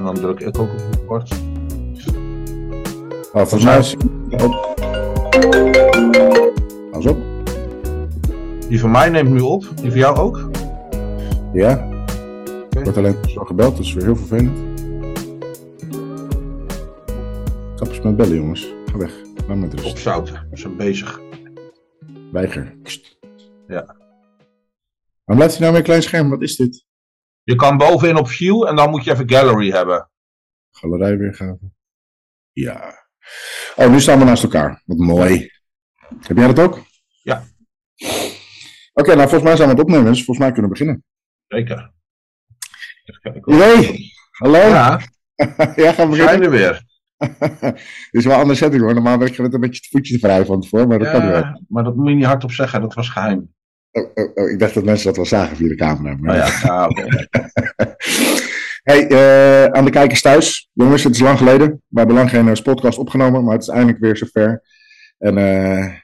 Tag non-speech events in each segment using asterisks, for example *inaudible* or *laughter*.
En dan druk ik ook op record. Oh, volgens mij is... Oh. Pas op. Die van mij neemt nu op. Die van jou ook? Ja. Ik word alleen zo gebeld, dat is weer heel vervelend. Stap eens met bellen, jongens. Ga weg. Laat met rust. Opzouten. We zijn bezig. Weiger. Kst. Ja. Waarom blijft hij nou weer een klein scherm? Wat is dit? Je kan bovenin op view en dan moet je even gallery hebben. Galerij weergave. Ja. Oh, nu staan we naast elkaar. Wat mooi. Heb jij dat ook? Ja. Oké, nou volgens mij zijn we het opnemen, dus volgens mij kunnen we beginnen. Zeker. Idee! Hallo? Ja, *laughs* ja, gaan we zijn er weer. *laughs* Dit is wel een andere setting hoor. Normaal ben ik gewend een beetje het voetje te wrijven van tevoren, maar dat kan wel. Ja, maar dat moet je niet hardop zeggen, dat was geheim. Oh, oh, oh, ik dacht dat mensen dat wel zagen via de camera. maar- ja, ja oké. *laughs* Hey, eh, aan de kijkers thuis. Jongens, het is lang geleden. We hebben lang geen eh, podcast opgenomen, maar het is eindelijk weer zover. En eh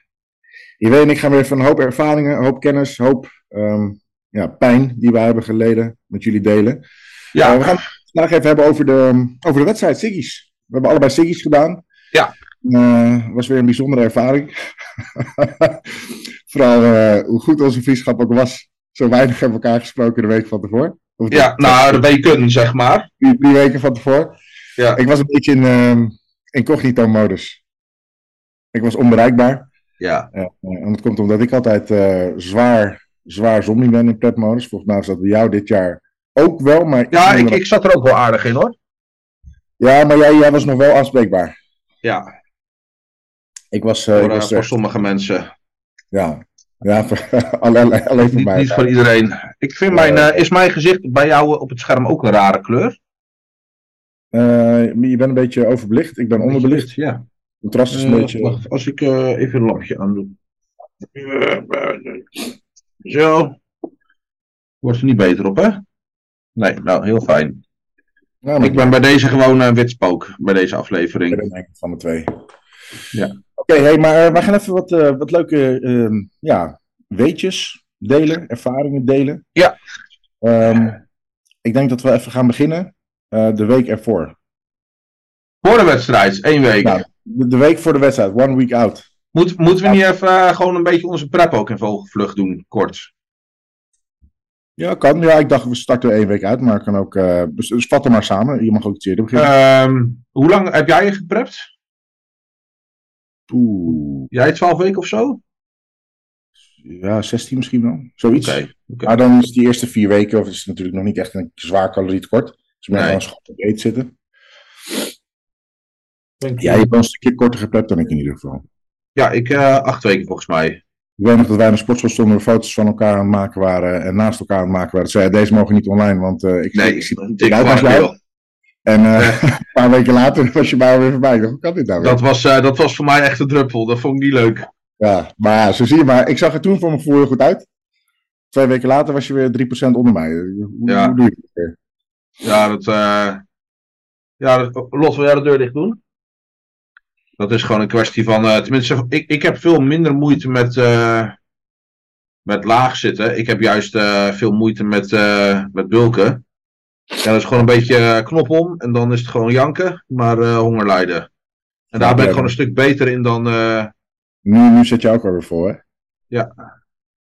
Iwee en ik gaan weer van een hoop ervaringen, een hoop kennis, een hoop ehm, ja, pijn die wij hebben geleden met jullie delen. Ja, we gaan het vandaag even hebben over de, over de wedstrijd Siggy's. We hebben allebei Siggy's gedaan. Ja. Was weer een bijzondere ervaring. *laughs* Vooral eh, hoe goed onze vriendschap ook was. Zo weinig hebben we elkaar gesproken de week van tevoren. Of ja nou, de weken, zeg maar. drie, drie weken van tevoren. Ja. Ik was een beetje in ehm, incognito-modus. Ik was onbereikbaar. Ja, Ja, eh, en dat komt omdat ik altijd eh, zwaar, zwaar zombie ben in pretmodus. Volgens mij is dat bij jou dit jaar ook wel. Maar ja ik, ik zat er ook wel aardig in hoor. ja maar jij, jij was nog wel afspreekbaar. Ja, Ik was, eh, voor, eh, was voor sommige mensen. ja, ja *laughs* alleen, alleen voor Niet, mij. niet voor iedereen. Ik vind mijn, eh, is mijn gezicht bij jou op het scherm ook een rare kleur? Eh, je bent een beetje overbelicht. Ik ben onderbelicht. Ja. Het contrast is een Eh, beetje. wacht, als ik eh, even een lampje aandoe. Zo. Wordt er niet beter op, hè? Nee, nou, heel fijn. Nou, Ik ben bij deze gewoon een wit spook, bij deze aflevering. Ik ben van de twee. Ja. Oké, hey, maar eh, we gaan even wat, eh, wat leuke ehm, ja, weetjes delen, ervaringen delen. Ja. Ehm, ik denk dat we even gaan beginnen eh, de week ervoor. Voor de wedstrijd, één week. Nou, de, de week voor de wedstrijd, one week out. Moet, moeten we niet even gewoon een beetje onze prep ook in vogelvlucht doen, kort? Ja, kan. Ja, ik dacht we starten één week uit, maar kan ook. dus, dus vat er maar samen. Je mag ook iets eerder beginnen. Ehm, hoe lang heb jij je geprept? Oeh, Jij twaalf weken of zo? Ja, 16 misschien wel. Zoiets. oké. Maar dan is die eerste vier weken, of is het natuurlijk nog niet echt een zwaar calorietekort. Dus meer Nee. gewoon schoon op eten zitten. Ja, je hebt wel een stukje korter geplept dan ik in ieder geval. Ja, ik eh, acht weken volgens mij. Ik weet nog dat wij in de sportschool stonden, we foto's van elkaar aan het maken waren en naast elkaar aan het maken waren. Zeiden, deze mogen niet online, want eh, ik, Nee, ik zie een het En eh, *laughs* een paar weken later was je bij weer voorbij. Hoe kan dit nou weer? Dat was, eh, dat was voor mij echt een druppel. Dat vond ik niet leuk. Ja, maar zo zie je maar. Ik zag er toen voor mijn gevoel heel goed uit. Twee weken later was je weer 3% onder mij. Hoe, Ja. hoe doe je dat weer? Ja, dat. eh ja, dat, Lot, wil jij de deur dicht doen? Dat is gewoon een kwestie van. tenminste, ik, ik heb veel minder moeite met. met laag zitten. Ik heb juist veel moeite met, met bulken. Ja, dat is gewoon een beetje eh, knop om en dan is het gewoon janken, maar eh, honger lijden. En daar ben ik gewoon een stuk beter in dan. eh, Nu, nu zit je ook alweer voor, hè? Ja.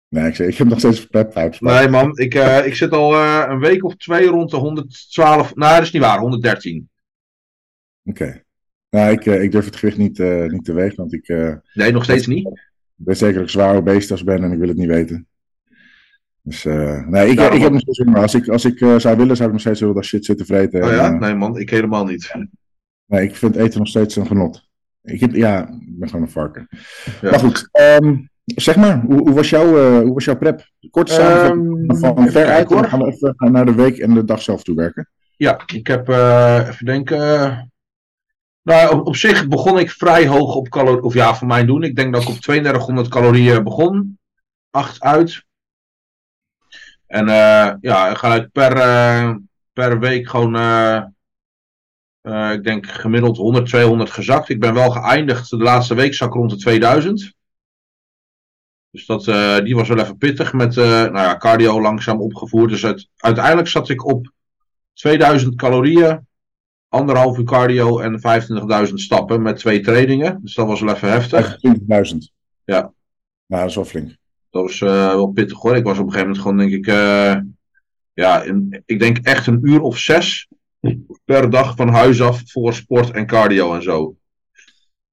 Nee, ik, ik heb nog steeds pep vibes. maar- Nee, man, ik, ik zit al een week of twee rond de 112. Nou, dat is niet waar, 113. Oké. Nou, ik, ik durf het gewicht niet, niet te wegen, want ik Nee, nog steeds niet. weet zeker dat ik zwaar obesitas ben en ik wil het niet weten. Dus eh, nee, ik, ik heb nog steeds. Als ik, als ik eh, zou willen, zou ik nog steeds heel dat shit zitten vreten. Oh En, ja? eh, Nee, man, ik helemaal niet. nee, ik vind eten nog steeds een genot. Ik heb, ja, ik ben gewoon een varken. Ja. Maar goed, ehm, zeg maar, hoe, hoe, was jouw, eh, hoe was jouw prep? Samenvatting Ehm, van ver uit, kijken, dan hoor. gaan we even naar de week en de dag zelf toe werken. Ja, ik heb eh, even denken. Nou, op, op zich begon ik vrij hoog op calorieën. Of ja, voor mijn doen. Ik denk dat ik op 3200 calorieën begon. 8 uit. En eh, ja, ga ik per, eh, per week gewoon. eh, ik denk gemiddeld 100, 200 gezakt. Ik ben wel geëindigd. De laatste week zak rond de 2000. Dus dat, die was wel even pittig met nou ja, cardio langzaam opgevoerd. Dus uiteindelijk zat ik op 2000 calorieën anderhalf uur cardio en 25.000 stappen met twee trainingen. Dus dat was wel even heftig. 25.000. Ja. Nou, dat is wel flink. Dat was eh, wel pittig hoor. Ik was op een gegeven moment gewoon, denk ik, eh, ja, in, ik denk echt een uur of zes per dag van huis af voor sport en cardio en zo.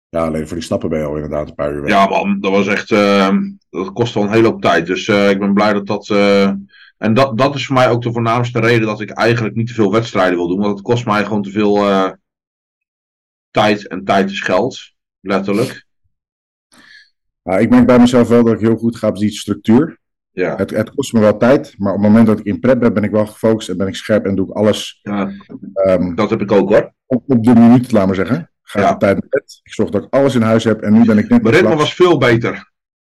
Ja, alleen voor die stappen ben je al inderdaad een paar uur weg. Ja, man, dat was echt, eh, dat kostte wel een hele hoop tijd. Dus ik ben blij dat dat. en dat, dat is voor mij ook de voornaamste reden dat ik eigenlijk niet te veel wedstrijden wil doen. Want het kost mij gewoon te veel tijd. En tijd is geld, letterlijk. Nou, ik merk bij mezelf wel dat ik heel goed ga op die structuur. Ja, Het, het kost me wel tijd, maar op het moment dat ik in prep ben, ben ik wel gefocust en ben ik scherp en doe ik alles ja ehm, dat heb ik ook hoor. op, op de minuut, laat maar zeggen. Ga ik Ja. op tijd naar bed. Ik zorg dat ik alles in huis heb en nu ben ik net Mijn ritme was veel beter.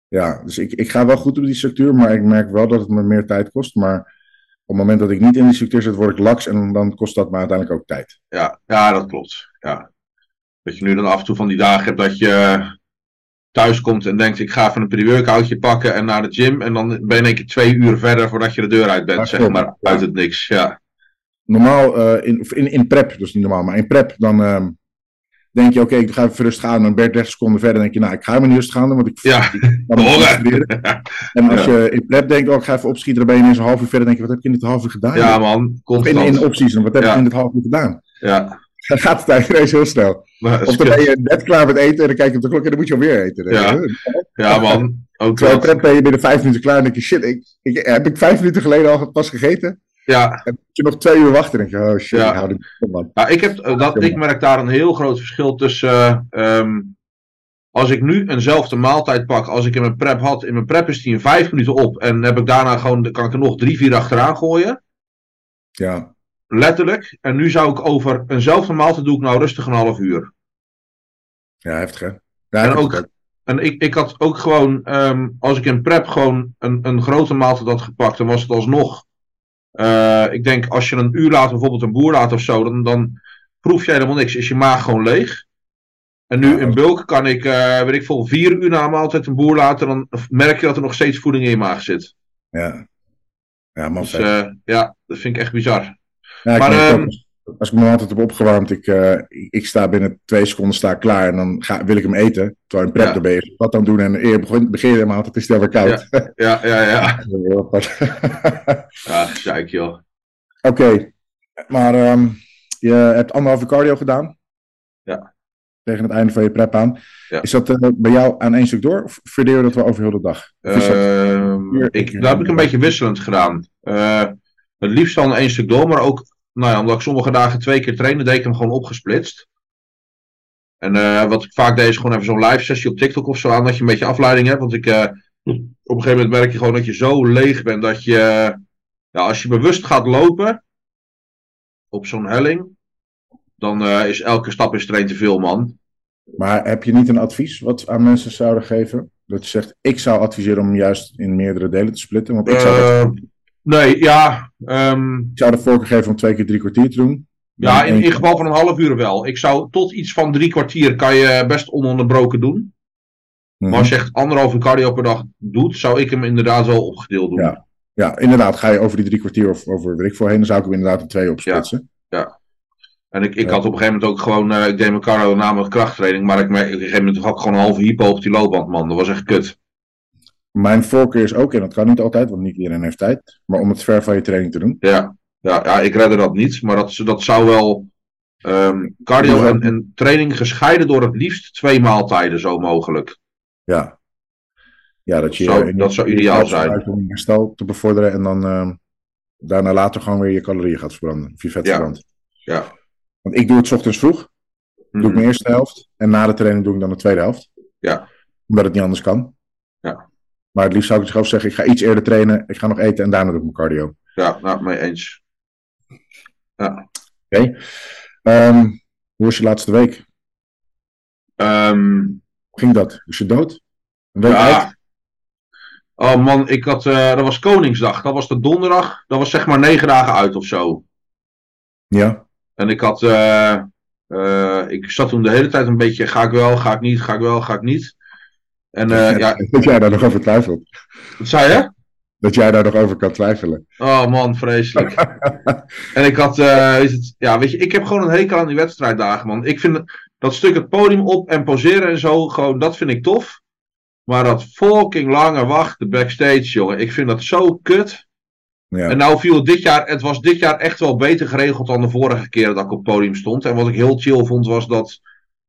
Ja, dus ik, ik ga wel goed op die structuur, maar ik merk wel dat het me meer tijd kost. Maar op het moment dat ik niet in die structuur zit, word ik laks en dan kost dat me uiteindelijk ook tijd. Ja, ja, dat klopt. Ja. Dat je nu dan af en toe van die dagen hebt dat je thuis komt en denkt: ik ga even een pre-workoutje pakken en naar de gym. En dan ben je in één keer twee uur verder voordat je de deur uit bent, Ja, zeg klopt. maar. Uit het niks. Ja, Normaal, eh, in, of in, in prep, dus niet normaal, maar in prep, dan ehm, denk je, oké, ik ga even rustig gaan. En dan ben je 30 seconden verder denk je, nou, ik ga maar niet rustig gaan doen, want ik ja. *laughs* ik. *laughs* *laughs* En als Ja. je in prep denkt, oh, ik ga even opschieten, dan ben je ineens een half uur verder. denk je, wat heb je in dit half uur gedaan? ja, man. Of in, in Constant. opties, wat heb Ja. je in dit half uur gedaan? Ja. Dan gaat het eigenlijk ineens heel snel. Maar Of dan ben je net klaar met eten en dan kijk je op de klok en dan moet je alweer eten. Ja. Ja, man. Ook Terwijl ben je binnen vijf minuten klaar en denk je, shit, ik, ik, heb ik vijf minuten geleden al pas gegeten? Ja. En dan moet je nog twee uur wachten. Dan denk je, oh shit, Ja. ik hou dit man. Ja, ik, heb, eh, dat, ik merk daar een heel groot verschil tussen. eh, ehm, als ik nu eenzelfde maaltijd pak als ik in mijn prep had. In mijn prep is die in vijf minuten op. En heb ik daarna gewoon, kan ik er nog drie, vier achteraan gooien. Ja, Letterlijk. En nu zou ik over eenzelfde maaltijd doe ik nou rustig een half uur. ja heftig hè? Ja, En ook, en ik, ik had ook gewoon, ehm, als ik in prep gewoon een, een grote maaltijd had gepakt, dan was het alsnog. eh, ik denk, als je een uur later bijvoorbeeld een boer laat of zo, dan, dan proef je helemaal niks. Is je maag gewoon leeg. En nu in bulk kan ik, eh, weet ik veel, vier uur na een maaltijd een boer laten, dan merk je dat er nog steeds voeding in je maag zit. Ja, ja man, Dus eh, ja, dat vind ik echt bizar. Ja, maar, ook, ehm, als- ik me altijd heb opgewarmd, ik, eh, ik, sta binnen twee seconden sta klaar en dan ga, wil ik hem eten. Terwijl in prep Ja. dan ben je wat het doen en eer begin, begin je hem altijd, is het weer koud. Ja, ja, ja. *laughs* Is. *laughs* Ja, zeik joh. Oké, maar ehm, je hebt anderhalve cardio gedaan. Ja. Tegen het einde van je prep aan. Ja. Is dat eh, bij jou aan één stuk door of verdeel je dat wel over heel de dag? Is dat- Ehm, Hier- ik, dat heb ik een beetje wisselend gedaan. Eh, het liefst dan één stuk door, maar ook, nou ja, omdat ik sommige dagen twee keer trainde, deed ik hem gewoon opgesplitst. En eh, wat ik vaak deed is gewoon even zo'n live sessie op TikTok of zo aan, dat je een beetje afleiding hebt. Want ik, eh, op een gegeven moment merk je gewoon dat je zo leeg bent dat je, ja, als je bewust gaat lopen op zo'n helling, dan eh, is elke stap is er één te veel, man. Maar heb je niet een advies wat aan mensen zouden geven? Dat je zegt, ik zou adviseren om juist in meerdere delen te splitten. Want ik zou, dat, Eh, nee, ja. ehm, ik zou de voorkeur geven om twee keer drie kwartier te doen. Ja, in, geval van een half uur wel. Ik zou tot iets van drie kwartier kan je best ononderbroken doen. Mhm. Maar als je echt anderhalve cardio per dag doet, zou ik hem inderdaad wel opgedeeld doen. Ja. Ja, inderdaad. Ga je over die drie kwartier of over weet ik voorheen, dan zou ik hem inderdaad in twee opsplitsen. En ik, ik Ja. had op een gegeven moment ook gewoon, eh, ik deed mijn cardio na met krachttraining, maar ik, op een gegeven moment had ik gewoon een halve hypo op die loopband, man. Dat was echt kut. Mijn voorkeur is ook, en dat kan niet altijd, want niet iedereen heeft tijd, maar om het ver van je training te doen. Ja, ja, ja ik redde dat niet, maar dat, dat zou wel ehm, cardio en, en training gescheiden door het liefst twee maaltijden zo mogelijk. Ja. Ja, dat je Zou- dat zou ideaal zijn. Om je herstel te bevorderen en dan ehm, daarna later gewoon weer je calorieën gaat verbranden. Of je vet Ja. verbrandt. Ja. Want ik doe het 's ochtends vroeg, doe ik Mhm. mijn eerste helft. En na de training doe ik dan de tweede helft. Ja. Omdat het niet anders kan. Ja. Maar het liefst zou ik zelf zeggen, ik ga iets eerder trainen, ik ga nog eten en daarna doe ik mijn cardio. Ja, nou, mee eens. Ehm, hoe was je laatste week? Ehm, Hoe ging dat? Was je dood? Een week Ja. uit? Oh man, ik had, eh, dat was Koningsdag. Dat was de donderdag. Dat was zeg maar negen dagen uit of zo. Ja. En ik had, eh, eh, ik zat toen de hele tijd een beetje, ga ik wel, ga ik niet, ga ik wel, ga ik niet. En eh, ja, Dat jij daar nog over twijfelt. wat zei je? dat jij daar nog over kan twijfelen. Oh man, vreselijk. *laughs* en ik had, uh, is het, ja, weet je, ik heb gewoon een hekel aan die wedstrijddagen, man. Ik vind dat stuk het podium op en poseren en zo, gewoon, dat vind ik tof. Maar dat fucking lange wachten backstage, jongen, ik vind dat zo kut. Ja. En nou viel het dit jaar, het was dit jaar echt wel beter geregeld dan de vorige keer dat ik op het podium stond. En wat ik heel chill vond, was dat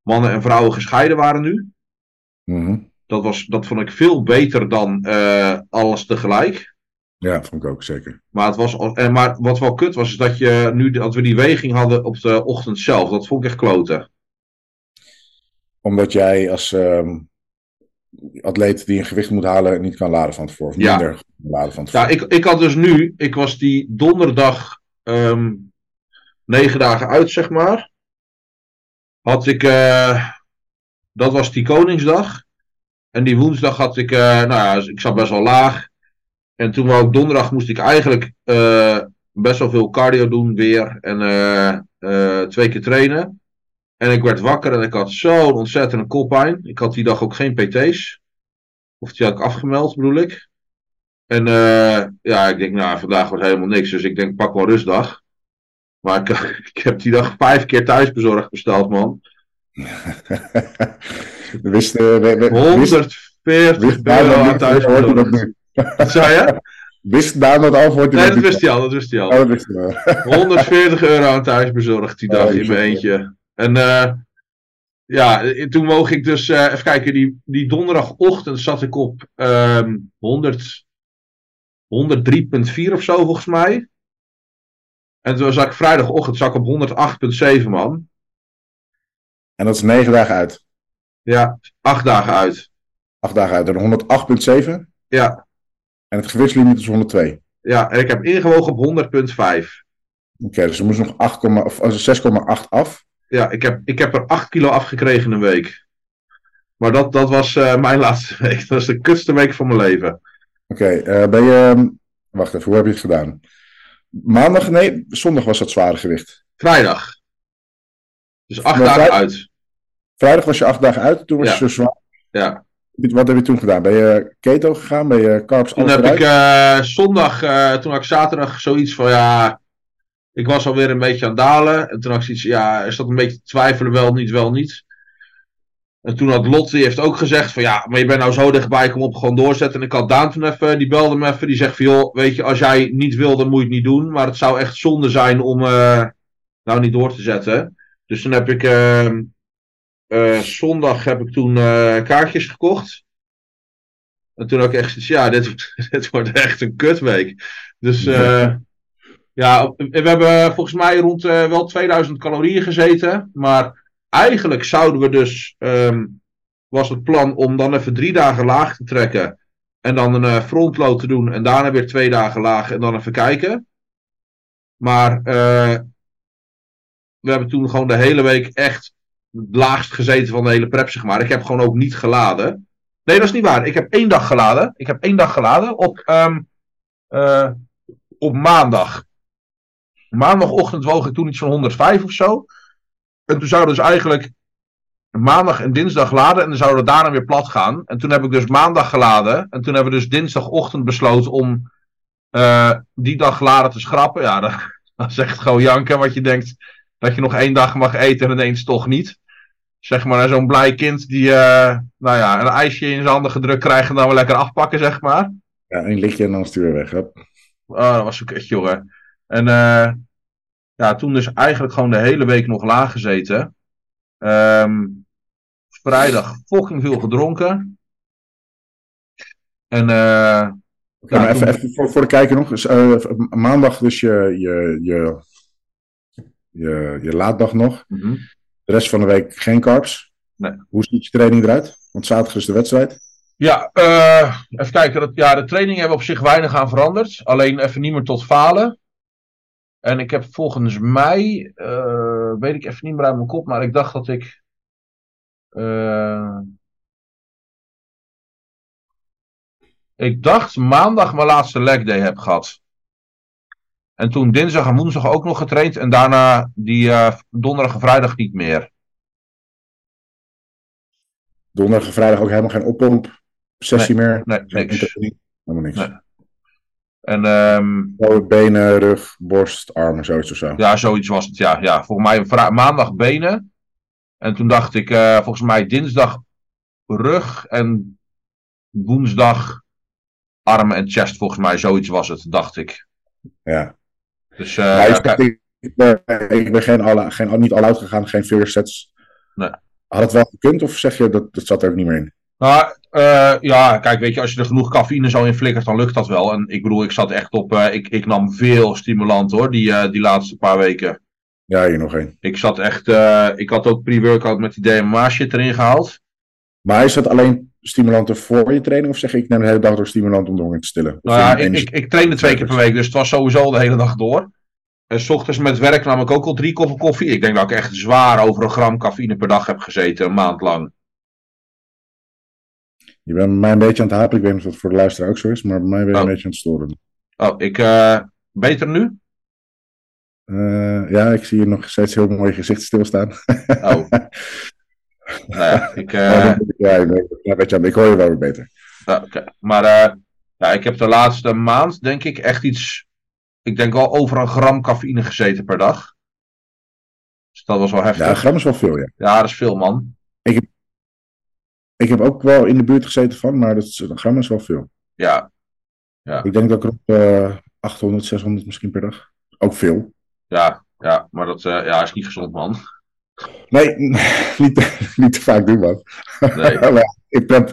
mannen en vrouwen gescheiden waren nu. Mm dat, was, dat vond ik veel beter dan uh, alles tegelijk. Ja, vond ik ook zeker. Maar, het was, en, maar wat wel kut was, is dat, je, nu, dat we die weging hadden op de ochtend zelf. Dat vond ik echt kloten. Omdat jij als um, atleet die een gewicht moet halen niet kan laden van tevoren. Of ja. minder laden van tevoren. Ja, ik, ik had dus nu, ik was die donderdag um, negen dagen uit, zeg maar. Had ik, uh, dat was die Koningsdag. En die woensdag had ik, uh, nou ja, ik zat best wel laag. En toen wou ik donderdag moest ik eigenlijk uh, best wel veel cardio doen weer. En uh, twee keer trainen. En ik werd wakker en ik had zo'n ontzettende koppijn. Ik had die dag ook geen PT's. Of die had ik afgemeld, bedoel ik. En ja, ik denk, nou, vandaag wordt helemaal niks. Dus ik denk, pak wel rustdag. Maar ik, *laughs* ik heb die dag vijf keer thuisbezorgd besteld, man. *laughs* Wist, uh, we, we, 140 euro aan. Wat *laughs* zei je? Wist Daan het al? Nee, dat wist hij al. Dat wist hij al. Oh, dat wist hij al. 140 *laughs* euro aan thuisbezorgd die dag oh, in mijn eentje. En uh, ja, toen moog ik dus, uh, even kijken, die, die donderdagochtend zat ik op um, 100, 103,4 of zo volgens mij. En toen zat ik vrijdagochtend zat ik op 108,7 man. En dat is negen dagen uit. Ja, acht dagen uit. Acht dagen uit. En 108,7? Ja. En het gewichtslimiet is 102? Ja, en ik heb ingewogen op 100,5. Oké, okay, dus er moest nog 8, of 6,8 af. Ja, ik heb, ik heb er 8 kilo afgekregen een week. Maar dat, dat was uh, mijn *laughs* laatste week. Dat was de kutste week van mijn leven. Oké, okay, uh, ben je... Wacht even, hoe heb je het gedaan? Maandag? Nee, zondag was dat zware gewicht. Vrijdag. Dus acht dagen uit. Vrijdag was je acht dagen uit, toen was ja. je zo zwaar. Ja. Wat heb je toen gedaan? Ben je keto gegaan? Ben je carbs Toen heb ik uh, zondag, uh, toen had ik zaterdag zoiets van ja, ik was alweer een beetje aan het dalen. En toen had ik zoiets, ja, is dat een beetje twijfelen, wel niet, wel niet. En toen had Lot, die heeft ook gezegd van ja, maar je bent nou zo dichtbij, kom op, gewoon doorzetten. En ik had Daan toen even, die belde me even, die zegt van joh, weet je, als jij niet wil, dan moet je het niet doen. Maar het zou echt zonde zijn om uh, nou niet door te zetten. Dus toen heb ik, uh, zondag heb ik toen uh, kaartjes gekocht. En toen ook echt ja, dit, *laughs* dit wordt echt een kutweek. Dus uh, ja, we hebben volgens mij rond wel 2000 calorieën gezeten. Maar eigenlijk zouden we dus, um, was het plan om dan even drie dagen laag te trekken. En dan een frontload te doen. En daarna weer twee dagen laag en dan even kijken. Maar we hebben toen gewoon de hele week echt het laagst gezeten van de hele prep, zeg maar. Ik heb gewoon ook niet geladen. Nee, dat is niet waar. Ik heb één dag geladen. Ik heb één dag geladen op, um, uh, op maandag. Maandagochtend woog ik toen iets van 105 of zo. En toen zouden dus eigenlijk maandag en dinsdag laden. En dan zouden we daarna weer plat gaan. En toen heb ik dus maandag geladen. En toen hebben we dus dinsdagochtend besloten om uh, die dag laden te schrappen. Ja, dat, *laughs* dat is echt gewoon janken. Wat je denkt dat je nog één dag mag eten en ineens toch niet. Zeg maar zo'n blij kind die uh, nou ja, een ijsje in zijn handen gedrukt krijgt en dan wel lekker afpakken, zeg maar. Ja, een lichtje en dan stuur je weg. Hè? Oh, dat was een kutje, jongen. En uh, ja, toen dus eigenlijk gewoon de hele week nog laag gezeten. Um, vrijdag fucking veel gedronken. En uh, Okay, ja, even, even voor, voor, de kijker nog. Dus, maandag dus je, je, je je, je laatdag nog. Mm -hmm. De rest van de week geen carbs. Nee. Hoe ziet je training eruit? Want zaterdag is de wedstrijd. Ja, uh, even kijken. Dat, ja, de training hebben op zich weinig aan veranderd. Alleen even niet meer tot falen. En ik heb volgens mij, uh, weet ik even niet meer uit mijn kop, maar ik dacht dat ik. Uh, ik dacht maandag mijn laatste leg day heb gehad. En toen dinsdag en woensdag ook nog getraind. En daarna die uh, donderdag en vrijdag niet meer. Donderdag en vrijdag ook helemaal geen oppomp sessie nee, meer? Nee, niks. Helemaal niks. Nee. En ehm, Benen, rug, borst, armen, zoiets of zo. ja, zoiets was het. Ja, ja. volgens mij maandag benen. En toen dacht ik, eh, volgens mij dinsdag rug. En woensdag armen en chest. Volgens mij zoiets was het, dacht ik. Ja. Dus eh, Maar ja, ik, ik ben, geen all, geen, niet all-out gegaan, geen figure sets. Nee. Had het wel gekund of zeg je dat dat zat er ook niet meer in? Nou, eh, ja, kijk, weet je, als je er genoeg cafeïne zo in flikkert, dan lukt dat wel. En ik bedoel, ik zat echt op, eh, ik, ik nam veel stimulant hoor, die, die laatste paar weken. Ja, hier nog één. Ik zat echt, ik had ook pre-workout met die DMA shit erin gehaald. Maar is dat alleen stimulanten voor je training of zeg ik neem de hele dag door stimulant om de honger te stillen? Nou ja, ik, ik, ik trainde twee keer per week, dus het was sowieso de hele dag door. En s ochtends met werk nam ik ook al drie koppen koffie. Ik denk dat ik echt zwaar over een gram cafeïne per dag heb gezeten, een maand lang. Je bent mij een beetje aan het hapelen. Ik weet niet of dat voor de luisteraar ook zo is, maar bij mij ben je Oh. een beetje aan het storen. Oh, ik, eh, beter nu? Eh, ja, ik zie je nog steeds heel mooi gezicht stilstaan. Oh. *laughs* nou ja, ik, *laughs* eh, ja, ik, ja, je, ik hoor je wel weer beter. Ja. Maar eh, ja, ik heb de laatste maand, denk ik, echt iets. Ik denk wel over een gram cafeïne gezeten per dag. Dus dat was wel heftig. Ja, een Ja, gram is wel veel, ja. dat is veel, man. Ik heb ook wel in de buurt gezeten van, maar dat is, een gram is wel veel. Ja, Ik denk dat ik er op eh 800, 600 misschien per dag. Ook veel. ja, ja. Maar dat eh, ja, is niet gezond, man. Nee, *laughs* niet, te- niet te vaak doen, man. Nee. *laughs* Maar ik ben,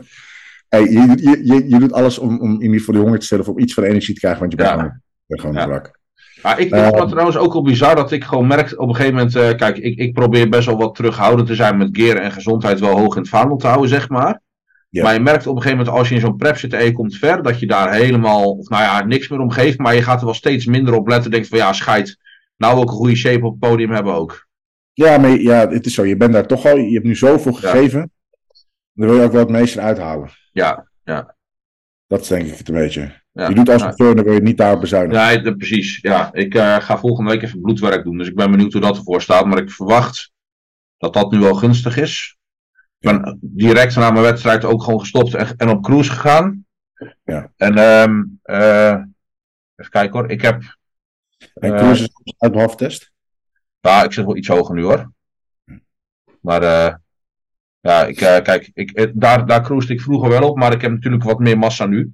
hey, je, je, je, je doet alles om, om in ieder geval die honger te stellen of om iets van energie te krijgen, want je bent Ja. gewoon, gewoon Ja. brak. Maar ik Eh, vond het trouwens ook wel bizar dat ik gewoon merk op een gegeven moment. eh, kijk, ik, ik probeer best wel wat terughoudend te zijn met gear en gezondheid wel hoog in het vaandel te houden, zeg maar. Maar je merkt op een gegeven moment als je in zo'n prep zit en je komt ver, dat je daar helemaal, of nou ja, niks meer om geeft. Maar je gaat er wel steeds minder op letten. Denkt van ja, scheid. Nou ook een goede shape op het podium hebben ook. Ja, maar ja, het is zo. Je bent daar toch al, je hebt nu zoveel gegeven. Dan wil je ook wel het meeste eruit halen. Ja, Dat is denk ik het een beetje. ja. je doet als Ja. een dan wil je niet daarop bezuinigen. Ja, de- precies. Ja, ik eh, ga volgende week even bloedwerk doen. Dus ik ben benieuwd hoe dat ervoor staat. Maar ik verwacht dat dat nu wel gunstig is. Ik ben direct na mijn wedstrijd ook gewoon gestopt en, en op cruise gegaan. Ja. En ehm, eh, even kijken hoor. Ik heb. En eh, koers is uit behalve test. Ja, ik zit wel iets hoger nu hoor. Maar eh, ja, ik, eh, kijk, ik, eh, daar, daar cruisde ik vroeger wel op. Maar ik heb natuurlijk wat meer massa nu.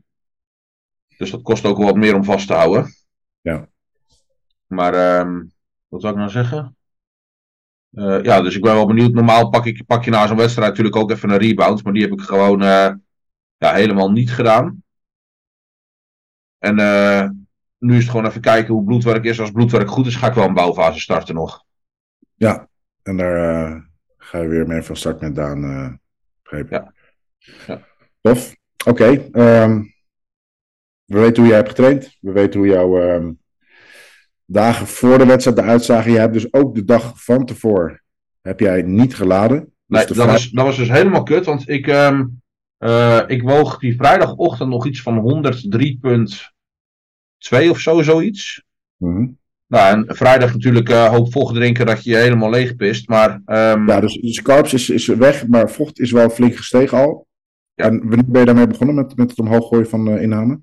Dus dat kost ook wel wat meer om vast te houden. Ja. Maar ehm, wat zou ik nou zeggen? Eh, ja, dus ik ben wel benieuwd. Normaal pak, ik, pak je na zo'n wedstrijd natuurlijk ook even een rebound. Maar die heb ik gewoon eh, ja, helemaal niet gedaan. En eh, nu is het gewoon even kijken hoe bloedwerk is. Als bloedwerk goed is, ga ik wel een bouwfase starten nog. Ja, en daar eh, ga je weer mee van start met Daan. eh begrepen. Ja. Ja. Tof. Oké. ehm, we weten hoe jij hebt getraind. We weten hoe jouw ehm, dagen voor de wedstrijd eruit zagen. Je hebt dus ook de dag van tevoren heb jij niet geladen. Dus Nee, de dat was, dat was dus helemaal kut. Want ik, ehm, eh, ik woog die vrijdagochtend nog iets van 103,2 of zo, zoiets. Mhm. Nou, en vrijdag natuurlijk eh hoop vocht drinken dat je je helemaal leeg pist. Maar ehm, Ja, dus, dus carbs is, is weg, maar vocht is wel flink gestegen al. Ja. En wanneer ben je daarmee begonnen met, met het omhoog gooien van eh, inname?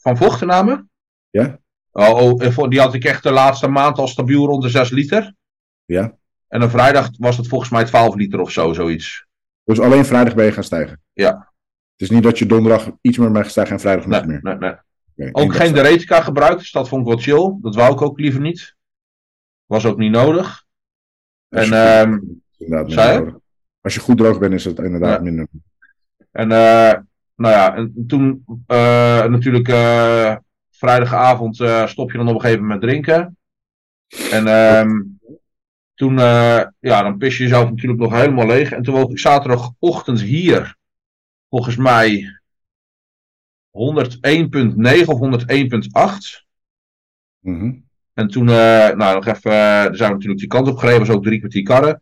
van vochtenname? Ja. Oh, oh, eh, die had ik echt de laatste maand al stabiel rond de 6 liter. Ja. En een vrijdag was het volgens mij 12 liter of zo, zoiets. Dus alleen vrijdag ben je gaan stijgen? Ja. Het is niet dat je donderdag iets meer bent gestegen en vrijdag Nee, niet meer? nee, nee. Ook geen dag. Deretica gebruikt, dus dat vond ik wel chill. Dat wou ik ook liever niet. Was ook niet nodig. En, ehm, inderdaad zei nodig. Als je goed droog bent, is het inderdaad Ja. minder. En eh, nou ja, en toen eh, natuurlijk eh, vrijdagavond stop je dan op een gegeven moment met drinken. En ehm, toen, ja, dan pis je jezelf natuurlijk nog helemaal leeg. En toen woog ik zaterdagochtend hier, volgens mij 101.9 of 101.8. Mhm. En toen, eh, nou nog even, eh, er zijn we natuurlijk die kant op gereden, was ook drie kwartier karren.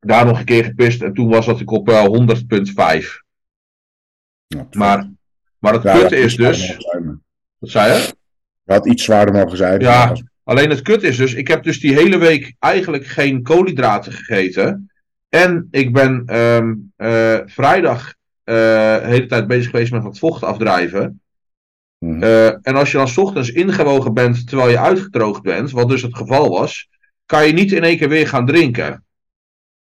Daar nog een keer gepist en toen was dat ik op eh 100.5. Ja, Maar, maar het Ja, ja, is dus, wat zei je? Je had iets zwaarder mogen zijn. Ja. als- Alleen het kut is dus, ik heb dus die hele week eigenlijk geen koolhydraten gegeten. En ik ben ehm, eh, vrijdag de hele tijd bezig geweest met wat vocht afdrijven. Mhm. Eh, en als je dan 's ochtends ingewogen bent terwijl je uitgedroogd bent, wat dus het geval was, kan je niet in één keer weer gaan drinken.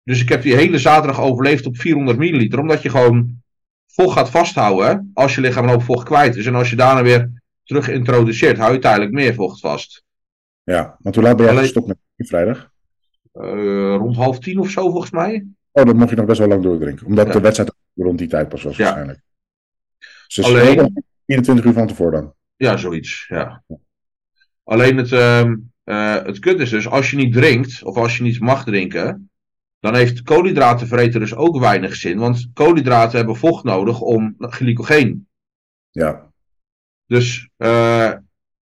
Dus ik heb die hele zaterdag overleefd op 400 milliliter, omdat je gewoon vocht gaat vasthouden als je lichaam een hoop vocht kwijt is. En als je daarna weer terug introduceert, hou je tijdelijk meer vocht vast. Ja, want hoe laat ben jij Alleen- gestopt met vrijdag? Eh, rond half tien of zo, volgens mij. Oh, dan mocht je nog best wel lang doordrinken. Omdat Ja. de wedstrijd rond die tijd pas was Ja. waarschijnlijk. Dus Alleen- Alleen... 24 uur van tevoren dan. Ja, zoiets. Ja. Alleen het, ehm, eh, het kut is dus, als je niet drinkt, of als je niet mag drinken, dan heeft koolhydraten vreten dus ook weinig zin. Want koolhydraten hebben vocht nodig om glycogeen. Ja. Dus eh,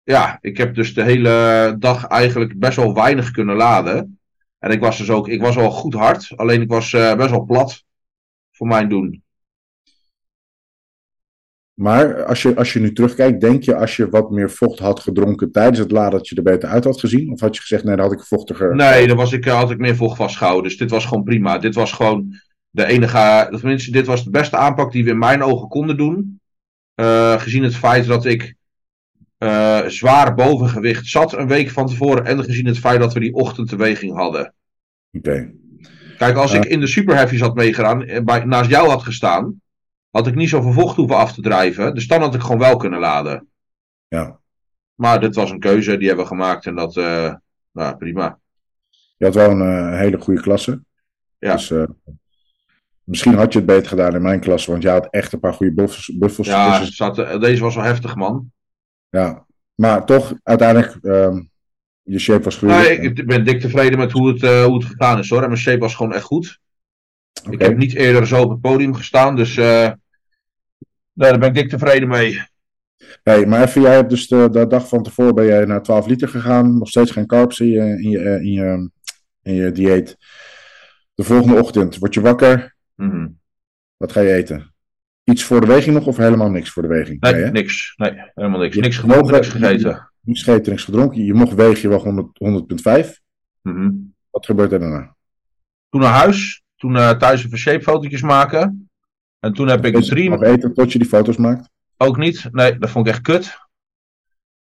ja, ik heb dus de hele dag eigenlijk best wel weinig kunnen laden. En ik was dus ook, ik was wel goed hard, alleen ik was eh, best wel plat voor mijn doen. Maar als je, als je nu terugkijkt, denk je als je wat meer vocht had gedronken tijdens het laden, dat je er beter uit had gezien? Of had je gezegd, nee, dan had ik vochtiger. Nee, daar was ik, eh, had ik meer vocht vastgehouden. Dus dit was gewoon prima. Dit was gewoon de enige. Tenminste, dit was de beste aanpak die we in mijn ogen konden doen. Eh, gezien het feit dat ik eh, zwaar bovengewicht zat een week van tevoren. En gezien het feit dat we die ochtendbeweging hadden. Oké. Kijk, als ik in de super heavies had meegedaan, eh, bij, naast jou had gestaan, had ik niet zoveel vocht hoeven af te drijven. Dus dan had ik gewoon wel kunnen laden. Ja. Maar dit was een keuze die hebben we gemaakt en dat, eh, nou, prima. Je had wel een eh, hele goede klasse. Ja. Dus eh, misschien had je het beter gedaan in mijn klasse, want jij had echt een paar goede buffels. Ja, zat, eh, deze was wel heftig, man. Ja. Maar toch, uiteindelijk, ehm, je shape was goed. Nee, ik, ben dik tevreden met hoe het, eh, hoe het gegaan is hoor. En mijn shape was gewoon echt goed. Ik heb niet eerder zo op het podium gestaan, dus eh, nee, daar ben ik dik tevreden mee. Hey, maar even, jij hebt dus de, de dag van tevoren ben jij naar 12 liter gegaan. Nog steeds geen carbs in je, in je, eh, in je, in je dieet. De volgende ochtend word je wakker. Mhm. Wat ga je eten? Iets voor de weging nog of helemaal niks voor de weging? Nee, niks. Nee, helemaal niks. Je Niks gedronken, wel- niks gegeten. Niks gegeten, niks gedronken. Je mocht wegen, je 100 100,5. Mhm. Wat gebeurt er daarna? Toen naar huis, toen eh, thuis even shape fotootjes maken. En toen heb ik het drie, nog eten tot je die foto's maakt? ook niet. Nee, dat vond ik echt kut.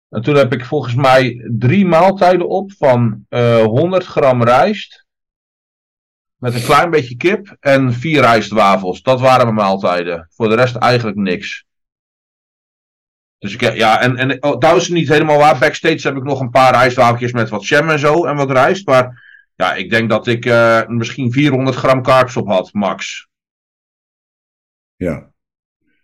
En toen heb ik volgens mij drie maaltijden op van eh 100 gram rijst. Met een klein beetje kip en vier rijstwafels. Dat waren mijn maaltijden. Voor de rest eigenlijk niks. Dus ik, ja, en, en oh, trouwens niet helemaal waar. Backstage heb ik nog een paar rijstwafeltjes met wat jam en zo en wat rijst. Maar ja, ik denk dat ik eh, misschien 400 gram carbs op had, max. Ja.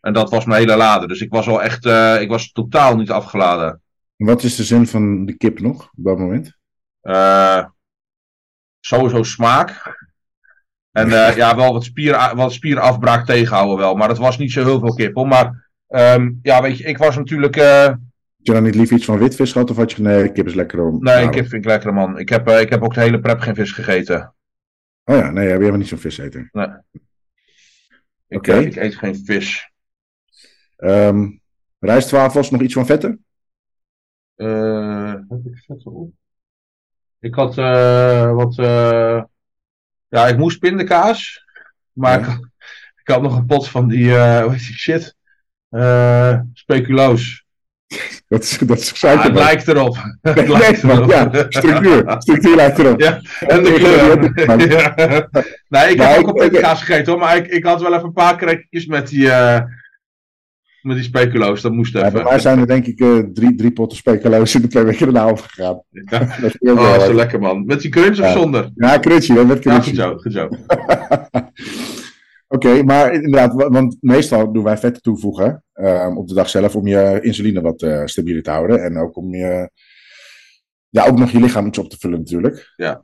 En dat was mijn hele laden. Dus ik was wel echt, eh, ik was totaal niet afgeladen. En Wat is de zin van de kip nog op dat moment? Eh, sowieso smaak. En eh, ja, wel wat, spier, wat spierafbraak tegenhouden wel. Maar dat was niet zo heel veel kip hoor. Maar ehm, ja, weet je, ik was natuurlijk... eh, Had je dan niet liever iets van witvis gehad of had je nee, kip is lekker om. nee, kip vind ik lekker man. Ik heb, eh, ik heb ook de hele prep geen vis gegeten. Oh ja, nee, jij bent niet zo'n viseter. Ik, Oké. eh, ik eet geen vis. Ehm rijstwafels, nog iets van vetten? Eh, heb ik vet op? Ik had eh, wat. Eh, ja, ik moest pindakaas. Maar Ja. ik, had- ik had nog een pot van die. eh hoe heet die shit? Eh speculoos. Dat is, dat is Ah, het lijkt erop. *laughs* het Nee, lijkt erop. ja, structuur. Structuur lijkt erop. Ja, En de kleur. *laughs* Ja. Nee, ik Maar heb ik- ook al pindakaas gegeten hoor. Maar ik, ik had wel even een paar krekjes met die. eh, met die speculoos. Dat moest Ja, even. mij zijn er denk ik eh, drie, drie potten speculoos in de twee weken erna afgegaan. Ja. *laughs* Dat is heel Oh, lekker man. Met die crunch of zonder? Ja, crunchie, dat werd Ja, goed zo. Goed zo. *laughs* Oké, maar inderdaad, wa- want meestal doen wij vetten toevoegen ehm, op de dag zelf om je insuline wat eh stabieler te houden. En ook om je, ja, ook nog je lichaam iets op te vullen natuurlijk. Ja.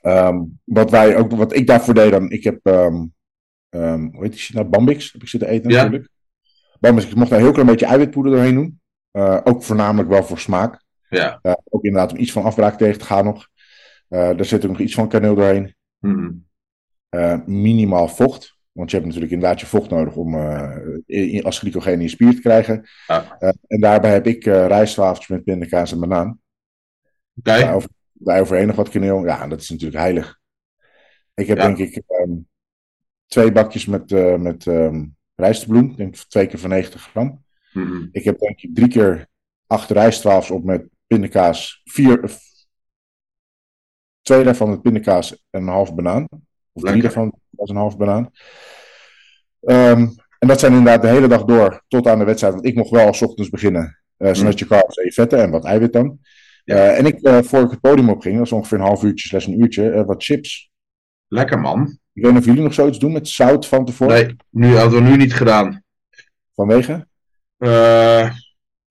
Ehm, wat wij ook, wat ik daarvoor deed dan, ik heb, ehm, ehm, hoe heet die nou, Bambix heb ik zitten eten Ja. natuurlijk. Ik mocht daar een heel klein beetje eiwitpoeder doorheen doen. Eh, ook voornamelijk wel voor smaak. Ja. Eh, ook inderdaad om iets van afbraak tegen te gaan nog. Eh daar zit ook nog iets van kaneel doorheen. Eh, minimaal vocht. Want je hebt natuurlijk inderdaad je vocht nodig om in- als glycogeen in je spier te krijgen. Ja. Eh, en daarbij heb ik rijstwafeltjes met pindakaas en banaan. Oké. Daarover, daaroverheen nog wat kaneel. Ja, dat is natuurlijk heilig. Ik heb Ja. denk ik ehm, twee bakjes met, met ehm rijstbloem. Ik denk twee keer van 90 gram. Mhm. Ik heb denk ik drie keer acht rijstwafels op met pindakaas. Vier, eh, twee daarvan met pindakaas en een half banaan. Of drie daarvan was een half banaan. Ehm, en dat zijn inderdaad de hele dag door tot aan de wedstrijd. Want ik mocht wel s ochtends beginnen. eh zodat je carbs en je vetten en wat eiwit dan. Ja. Eh, en ik, eh, voor ik het podium opging, dat is ongeveer een half uurtje slash een uurtje, wat chips. Lekker man. Ik weet niet of jullie nog zoiets doen met zout van tevoren. Nee, nu hadden we nu niet gedaan. Vanwege? Eh,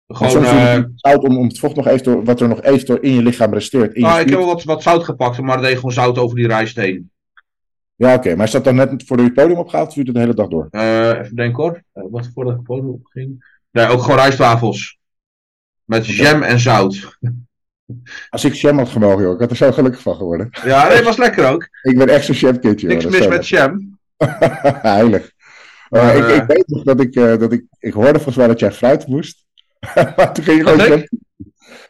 gewoon, eh, zout om, om het vocht nog even, wat er nog even in je lichaam resteert. In nou, ik heb wel wat, wat zout gepakt, maar er deed gewoon zout over die rijst heen. Ja, oké. Maar is dat dan net voor je het podium opgaat of duurt het de hele dag door? Eh, even denken hoor. Wat voordat ik het podium opging. Nee, ook gewoon rijstwafels. Met jam en zout. Als ik jam had gemogen, joh. Ik had er zo gelukkig van geworden. Ja, nee, was lekker ook. *laughs* Ik ben echt zo'n jamkindje. Niks mis met jam. lekker. *laughs* Heilig. Uh, Maar, ik, eh, ik weet nog dat ik, eh, dat ik... Ik hoorde volgens mij dat jij fruit moest. *laughs* maar toen ging je gewoon jam... ik?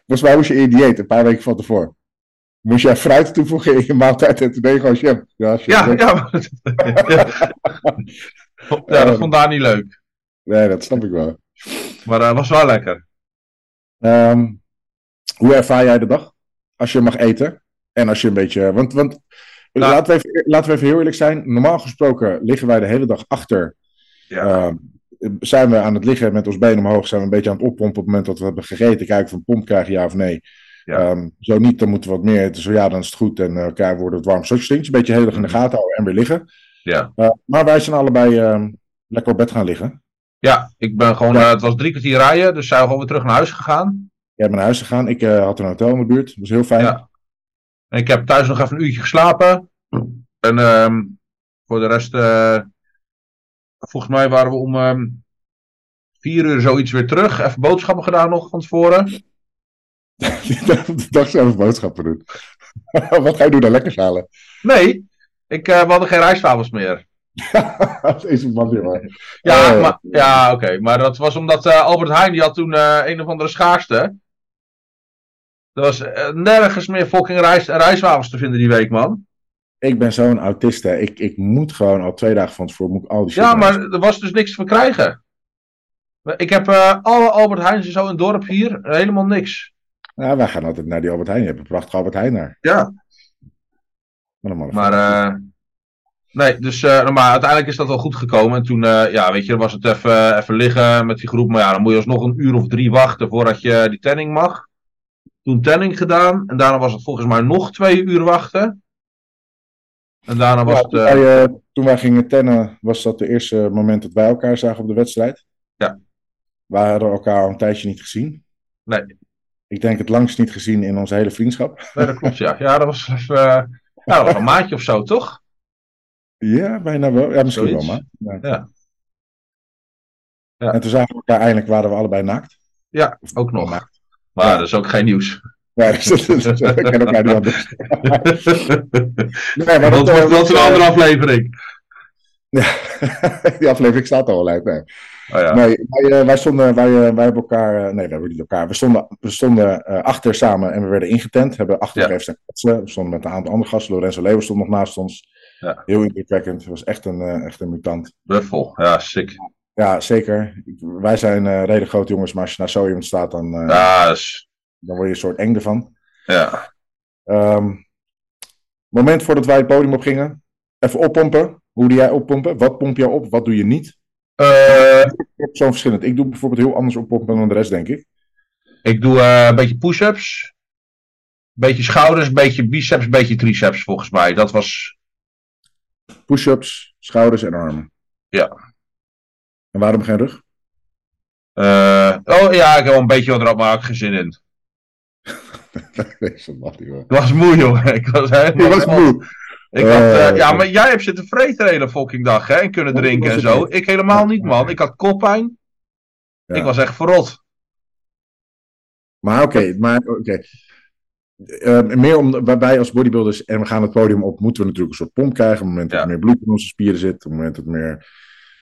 Volgens mij moest je in dieet, een paar weken van tevoren. Moest jij fruit toevoegen in je maaltijd en toen deed je gewoon jam. Ja, jam. Ja, ja. ja, dat vond daar niet leuk. Nee, dat snap ik wel. Maar dat was wel lekker. Ehm, hoe ervaar jij de dag? Als je mag eten. En als je een beetje. Want, want Nou. laten, we even, laten we even heel eerlijk zijn. Normaal gesproken liggen wij de hele dag achter. Ja. Ehm, zijn we aan het liggen met ons benen omhoog. Zijn we een beetje aan het oppompen op het moment dat we hebben gegeten. Kijken of we een pomp krijgen, ja of nee. Ja. Ehm, zo niet, dan moeten we wat meer eten. Zo ja, dan is het goed. En eh elkaar worden het warm. Zo'n dingetje. Een beetje heel erg in de gaten houden en weer liggen. Ja. Eh, maar wij zijn allebei ehm, lekker op bed gaan liggen. ja, ik ben gewoon. eh, het was drie kwartier rijden, dus zijn we gewoon weer terug naar huis gegaan. Jij bent naar huis gegaan. Ik eh, had een hotel in de buurt. Dat was heel fijn. Ja. En ik heb thuis nog even een uurtje geslapen. En ehm, voor de rest, eh, volgens mij waren we om ehm, vier uur zoiets weer terug. Even boodschappen gedaan nog van tevoren. De dag zelf boodschappen doen. *laughs* Wat ga je doen dan? Lekker halen? Nee, ik, eh, we hadden geen rijstwafels meer. *laughs* Deze man hier, man. Ja, maar, ja oké. Maar dat was omdat Albert Heijn, die had toen een of andere schaarste. Er was eh, nergens meer fucking rijst, rijstwafels te vinden die week, man. Ik ben zo'n autist, hè. Ik, ik moet gewoon al twee dagen van tevoren moet ik al die shit Ja, maar er was dus niks te verkrijgen. Ik heb eh, alle Albert Heijns en zo in het dorp hier, helemaal niks. Ja, wij gaan altijd naar die Albert Heijn. Je hebt een prachtige Albert Heijn daar. Ja. Maar, dan Maar, eh, nee, dus, eh, maar uiteindelijk is dat wel goed gekomen. En toen, eh, ja, weet je, was het even, even liggen met die groep. Maar ja, dan moet je alsnog een uur of drie wachten voordat je die tanning mag. Toen tanning gedaan. En daarna was het volgens mij nog twee uur wachten. En daarna was Ja, het... toen, eh, wij, eh, toen wij gingen tennen, was dat de eerste moment dat wij elkaar zagen op de wedstrijd. Ja. We hadden elkaar al een tijdje niet gezien. Nee. Ik denk het langst niet gezien in onze hele vriendschap. nee, dat klopt, ja. *laughs* Ja, dat was even... eh, ja, dat was een maandje of zo, toch? Ja, bijna wel. Ja, misschien Zoiets. wel, maar. Ja. Ja. En toen zagen we elkaar eindelijk, waren we allebei naakt. Ja, ook nog. Naakt. Maar Ja. dat is ook geen nieuws. Niet anders. *laughs* Nee, maar dat, dat, eh, dat is een eh, andere aflevering. Ja, *laughs* die aflevering staat al uit. Nee, Oh, ja. nee wij, eh, wij, stonden, wij, eh, wij hebben elkaar. eh, nee, we hebben niet elkaar. We stonden, we stonden eh, achter samen en we werden ingetent. Hebben achter Ja. staan kletsen. We stonden met een aantal andere gasten. Lorenzo Leeuwen stond nog naast ons. Ja. Heel indrukwekkend. Het was echt een, eh, echt een mutant. Buffel, ja, sick. Ja, zeker. Wij zijn eh redelijk grote jongens, maar als je naar zo iemand staat, dan, eh, dan word je een soort eng ervan. ja. Ehm, moment voordat wij het podium op gingen. Even oppompen. Hoe doe jij oppompen? Wat pomp jij op? Wat doe je niet? Eh, Zo'n verschillend. Ik doe bijvoorbeeld heel anders oppompen dan de rest, denk ik. ik doe een beetje push-ups. Een beetje schouders, een beetje biceps, een beetje triceps volgens mij. Dat was. Push-ups, schouders en armen. Ja. En waarom geen rug? eh, oh ja, ik heb wel een beetje wat erop, maar ik geen zin in. *laughs* Joh. Ik was moe, jongen. Ik was helemaal. Je was moe. Ik had, eh, Eh, ja, maar jij hebt zitten vreten de hele fucking dag, hè? En kunnen drinken en zo. niet. Ik helemaal niet, man. Ik had koppijn. Ja. Ik was echt verrot. Maar oké, maar oké. Meer om, waarbij als bodybuilders en we gaan het podium op, moeten we natuurlijk een soort pomp krijgen. Op het moment dat Ja. er meer bloed in onze spieren zit, op het moment dat er meer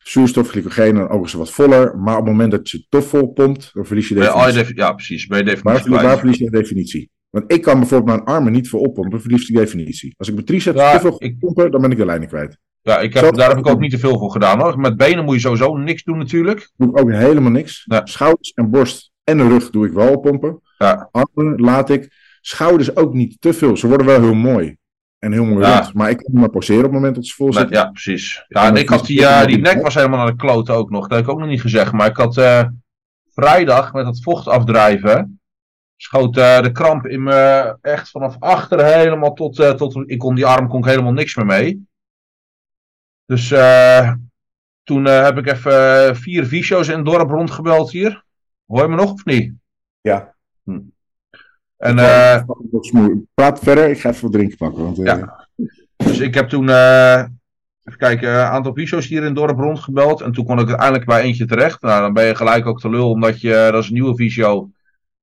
zuurstof, glycogeen, dan ook het wat voller. Maar op het moment dat je te vol pompt, dan verlies je definitie. defi- ja, precies. Waar, definitie verlie- waar verlies je de definitie? Want ik kan bijvoorbeeld mijn armen niet voor oppompen, verlies die definitie. Als ik mijn triceps Ja, te veel ik- pompen, dan ben ik de lijn niet kwijt. Ja, ik heb, Zo- daar heb ik ook niet te veel voor gedaan hoor. Met benen moet je sowieso niks doen natuurlijk. Doe ik ook helemaal niks. Ja. Schouders en borst en de rug doe ik wel pompen. Ja. Armen laat ik. Schouders ook niet te veel. Ze worden wel heel mooi. En heel mooi Ja. rond. Maar ik niet maar poseren op het moment dat ze vol zitten. ja, precies. Ja, En ik had die, eh, die nek was helemaal naar de kloten ook nog. Dat heb ik ook nog niet gezegd. Maar ik had eh, vrijdag met dat vocht afdrijven. Schoot eh, de kramp in me echt vanaf achter helemaal tot, tot. Ik kon die arm kon ik helemaal niks meer mee. Dus toen heb ik even vier visio's in het dorp rondgebeld hier. Hoor je me nog of niet? Ja. En eh, Praat verder. Ik ga even wat drinken pakken. Want, eh, Ja. Dus ik heb toen, eh, even kijken, een aantal visio's hier in het dorp rondgebeld. En toen kon ik uiteindelijk bij eentje terecht. Nou, dan ben je gelijk ook te lul, omdat je, dat is een nieuwe visio.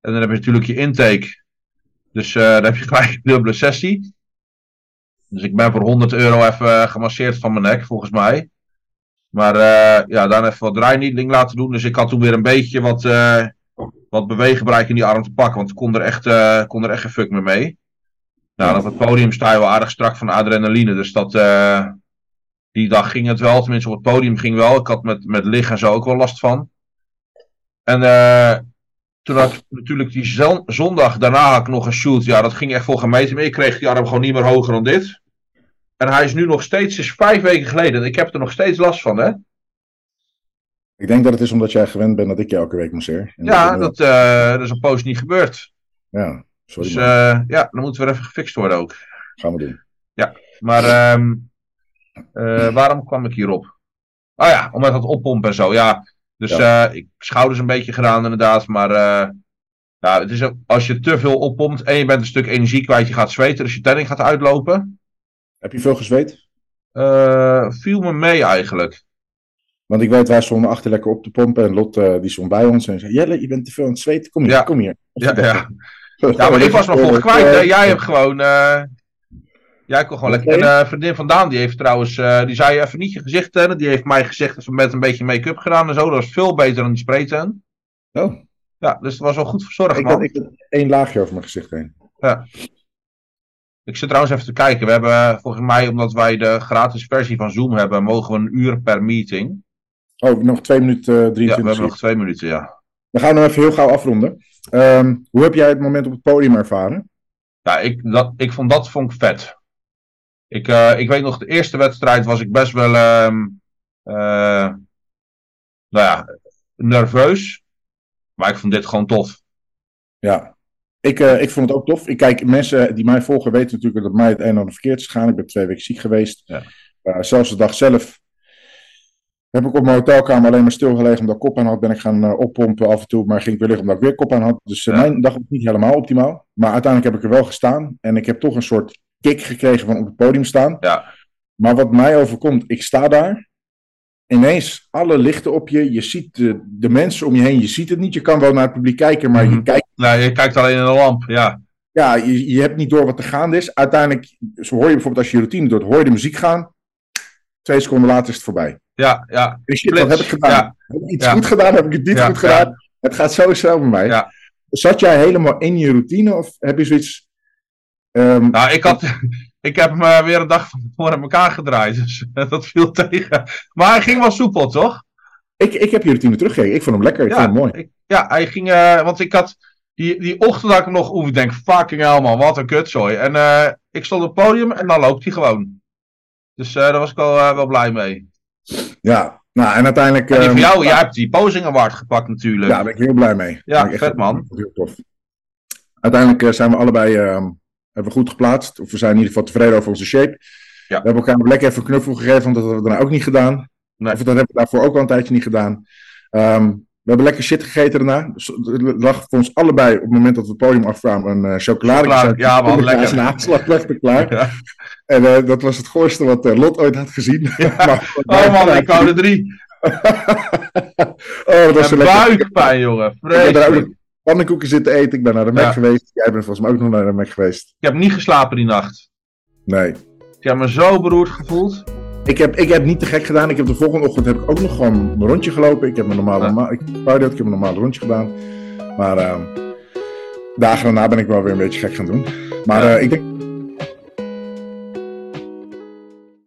En dan heb je natuurlijk je intake. Dus dan heb je gelijk een dubbele sessie. Dus ik ben voor 100 euro even gemasseerd van mijn nek, volgens mij. Maar eh, ja, dan even wat draainiedeling laten doen. Dus ik had toen weer een beetje wat, eh wat beweeggebruik in die arm te pakken. Want ik kon er echt, eh, kon er echt geen fuck meer mee. Nou, op het podium sta je wel aardig strak van adrenaline. Dus dat, eh, die dag ging het wel. Tenminste, op het podium ging wel. Ik had met, met liggen en zo ook wel last van. En eh, toen had ik natuurlijk die zon- zondag daarna had ik nog een shoot. Ja, dat ging echt vol gemeten. Ik kreeg die arm gewoon niet meer hoger dan dit. En hij is nu nog steeds, is vijf weken geleden. En ik heb er nog steeds last van, hè? Ik denk dat het is omdat jij gewend bent dat ik je elke week masseer. Ja, dat, eh, dat is een poos niet gebeurd. ja, sorry Dus eh, ja, dan moeten we er even gefixt worden ook. Gaan we doen. Maar ehm, eh, waarom kwam ik hierop? Oh ja, omdat het oppompen en zo. Ja, dus Ja. ik schouders een beetje gedaan inderdaad. Maar ja, het is ook, als je te veel oppompt en je bent een stuk energie kwijt, je gaat zweten, dus je tanning gaat uitlopen. Heb je veel gezweet? viel me mee eigenlijk. Want ik weet, wij stonden achter lekker op te pompen. En Lot eh, die stond bij ons en zei: Jelle, je bent te veel aan het zweten. Kom hier, Ja. kom hier. Ja, ja. *laughs* ja maar ik was nog vol kwijt. hè. Jij hebt gewoon. eh, jij kon gewoon lekker. En eh vriendin van Daan, die heeft trouwens. eh, die zei even niet je gezicht tennen. Die heeft mij gezegd dat met een beetje make-up gedaan en zo. Dat was veel beter dan die spraytan. Oh, Ja, dus het was wel goed verzorgd, ik man. had, ik had één laagje over mijn gezicht heen. Ik zit trouwens even te kijken. We hebben eh, volgens mij, omdat wij de gratis versie van Zoom hebben, mogen we een uur per meeting. Oh, nog 2 minuten eh, Ja, we 23. hebben nog twee minuten, ja. Dan gaan we nog even heel gauw afronden. Ehm, hoe heb jij het moment op het podium ervaren? Ja, ik, dat, ik vond dat vond ik vet. Ik, eh, ik weet nog, de eerste wedstrijd was ik best wel, ehm, eh, nou ja, nerveus. Maar ik vond dit gewoon tof. Ja, ik, ik vond het ook tof. Ik kijk, mensen die mij volgen weten natuurlijk dat mij het een en ander verkeerd is gegaan. Ik ben twee weken ziek geweest. Ja. Zelfs de dag zelf heb ik op mijn hotelkamer alleen maar stilgelegen omdat ik kop aan had. Ben ik gaan eh, oppompen af en toe, maar ging ik weer liggen omdat ik weer kop aan had. Dus eh, Ja. mijn dag was niet helemaal optimaal. Maar uiteindelijk heb ik er wel gestaan. En ik heb toch een soort kick gekregen van op het podium staan. Ja. Maar wat mij overkomt, ik sta daar. Ineens alle lichten op je. Je ziet de, de mensen om je heen. Je ziet het niet. Je kan wel naar het publiek kijken, maar je Mhm. kijkt Nou, je kijkt alleen in de lamp, ja. ja, je, je hebt niet door wat er gaande is. Uiteindelijk, zo hoor je bijvoorbeeld als je je routine doet, hoor je de muziek gaan. Twee seconden later is het voorbij. Ja, ja. Shit, wat heb ik gedaan? Ja. Heb ik iets Ja. goed gedaan? Heb ik het niet Ja, goed gedaan? Het gaat zo snel bij mij. Ja. Zat jij helemaal in je routine of heb je zoiets... ehm, Nou, ik, had, ik heb hem eh, weer een dag van tevoren elkaar gedraaid. Dus *laughs* dat viel tegen. Maar hij ging wel soepel, toch? ik, ik heb je routine teruggegeven. Ik vond hem lekker. Ik Ja, vond hem mooi. Ik, ja, hij ging. eh, want ik had. Die, die ochtend had ik nog. Ik denk, fucking hell man, wat een kutzooi. En eh, ik stond op het podium en dan loopt hij gewoon. Dus eh, daar was ik wel, eh, wel blij mee. Ja, nou en uiteindelijk... En die ehm, jou, jij hebt die Posing Award gepakt natuurlijk. Ja, daar ben ik heel blij mee. Ja, echt vet, man. Heel tof. Uiteindelijk eh, zijn we allebei ehm, hebben we goed geplaatst. Of we zijn in ieder geval tevreden over onze shape. Ja. We hebben elkaar lekker even een knuffel gegeven, want dat hebben we daarna ook niet gedaan. Nee. Of dat hebben we daarvoor ook al een tijdje niet gedaan. Ehm, we hebben lekker shit gegeten daarna. Dus Er lag voor ons allebei op het moment dat we het podium afkwamen een uh, chocolade. Chocolade, ja, man, lekker. Een aanslag lag er klaar. *laughs* Ja. En eh, dat was het gooiste wat eh, Lot ooit had gezien. *laughs* Maar- Oh man, ik wou er drie. *laughs* oh, dat was zo En lekker. buikpijn, jongen. Ik daar ook nog pannenkoeken zitten eten. Ik ben naar de Mac Ja. geweest. Jij bent volgens mij ook nog naar de Mac geweest. Ik heb niet geslapen die nacht. Nee. Ik heb me zo beroerd gevoeld. Ik heb, ik heb niet te gek gedaan. Ik heb de volgende ochtend heb ik ook nog gewoon een rondje gelopen. Ik heb mijn normale, ma- ik, ik heb een normale rondje gedaan. Maar ehm, dagen daarna ben ik wel weer een beetje gek gaan doen. Maar Ja. eh, ik denk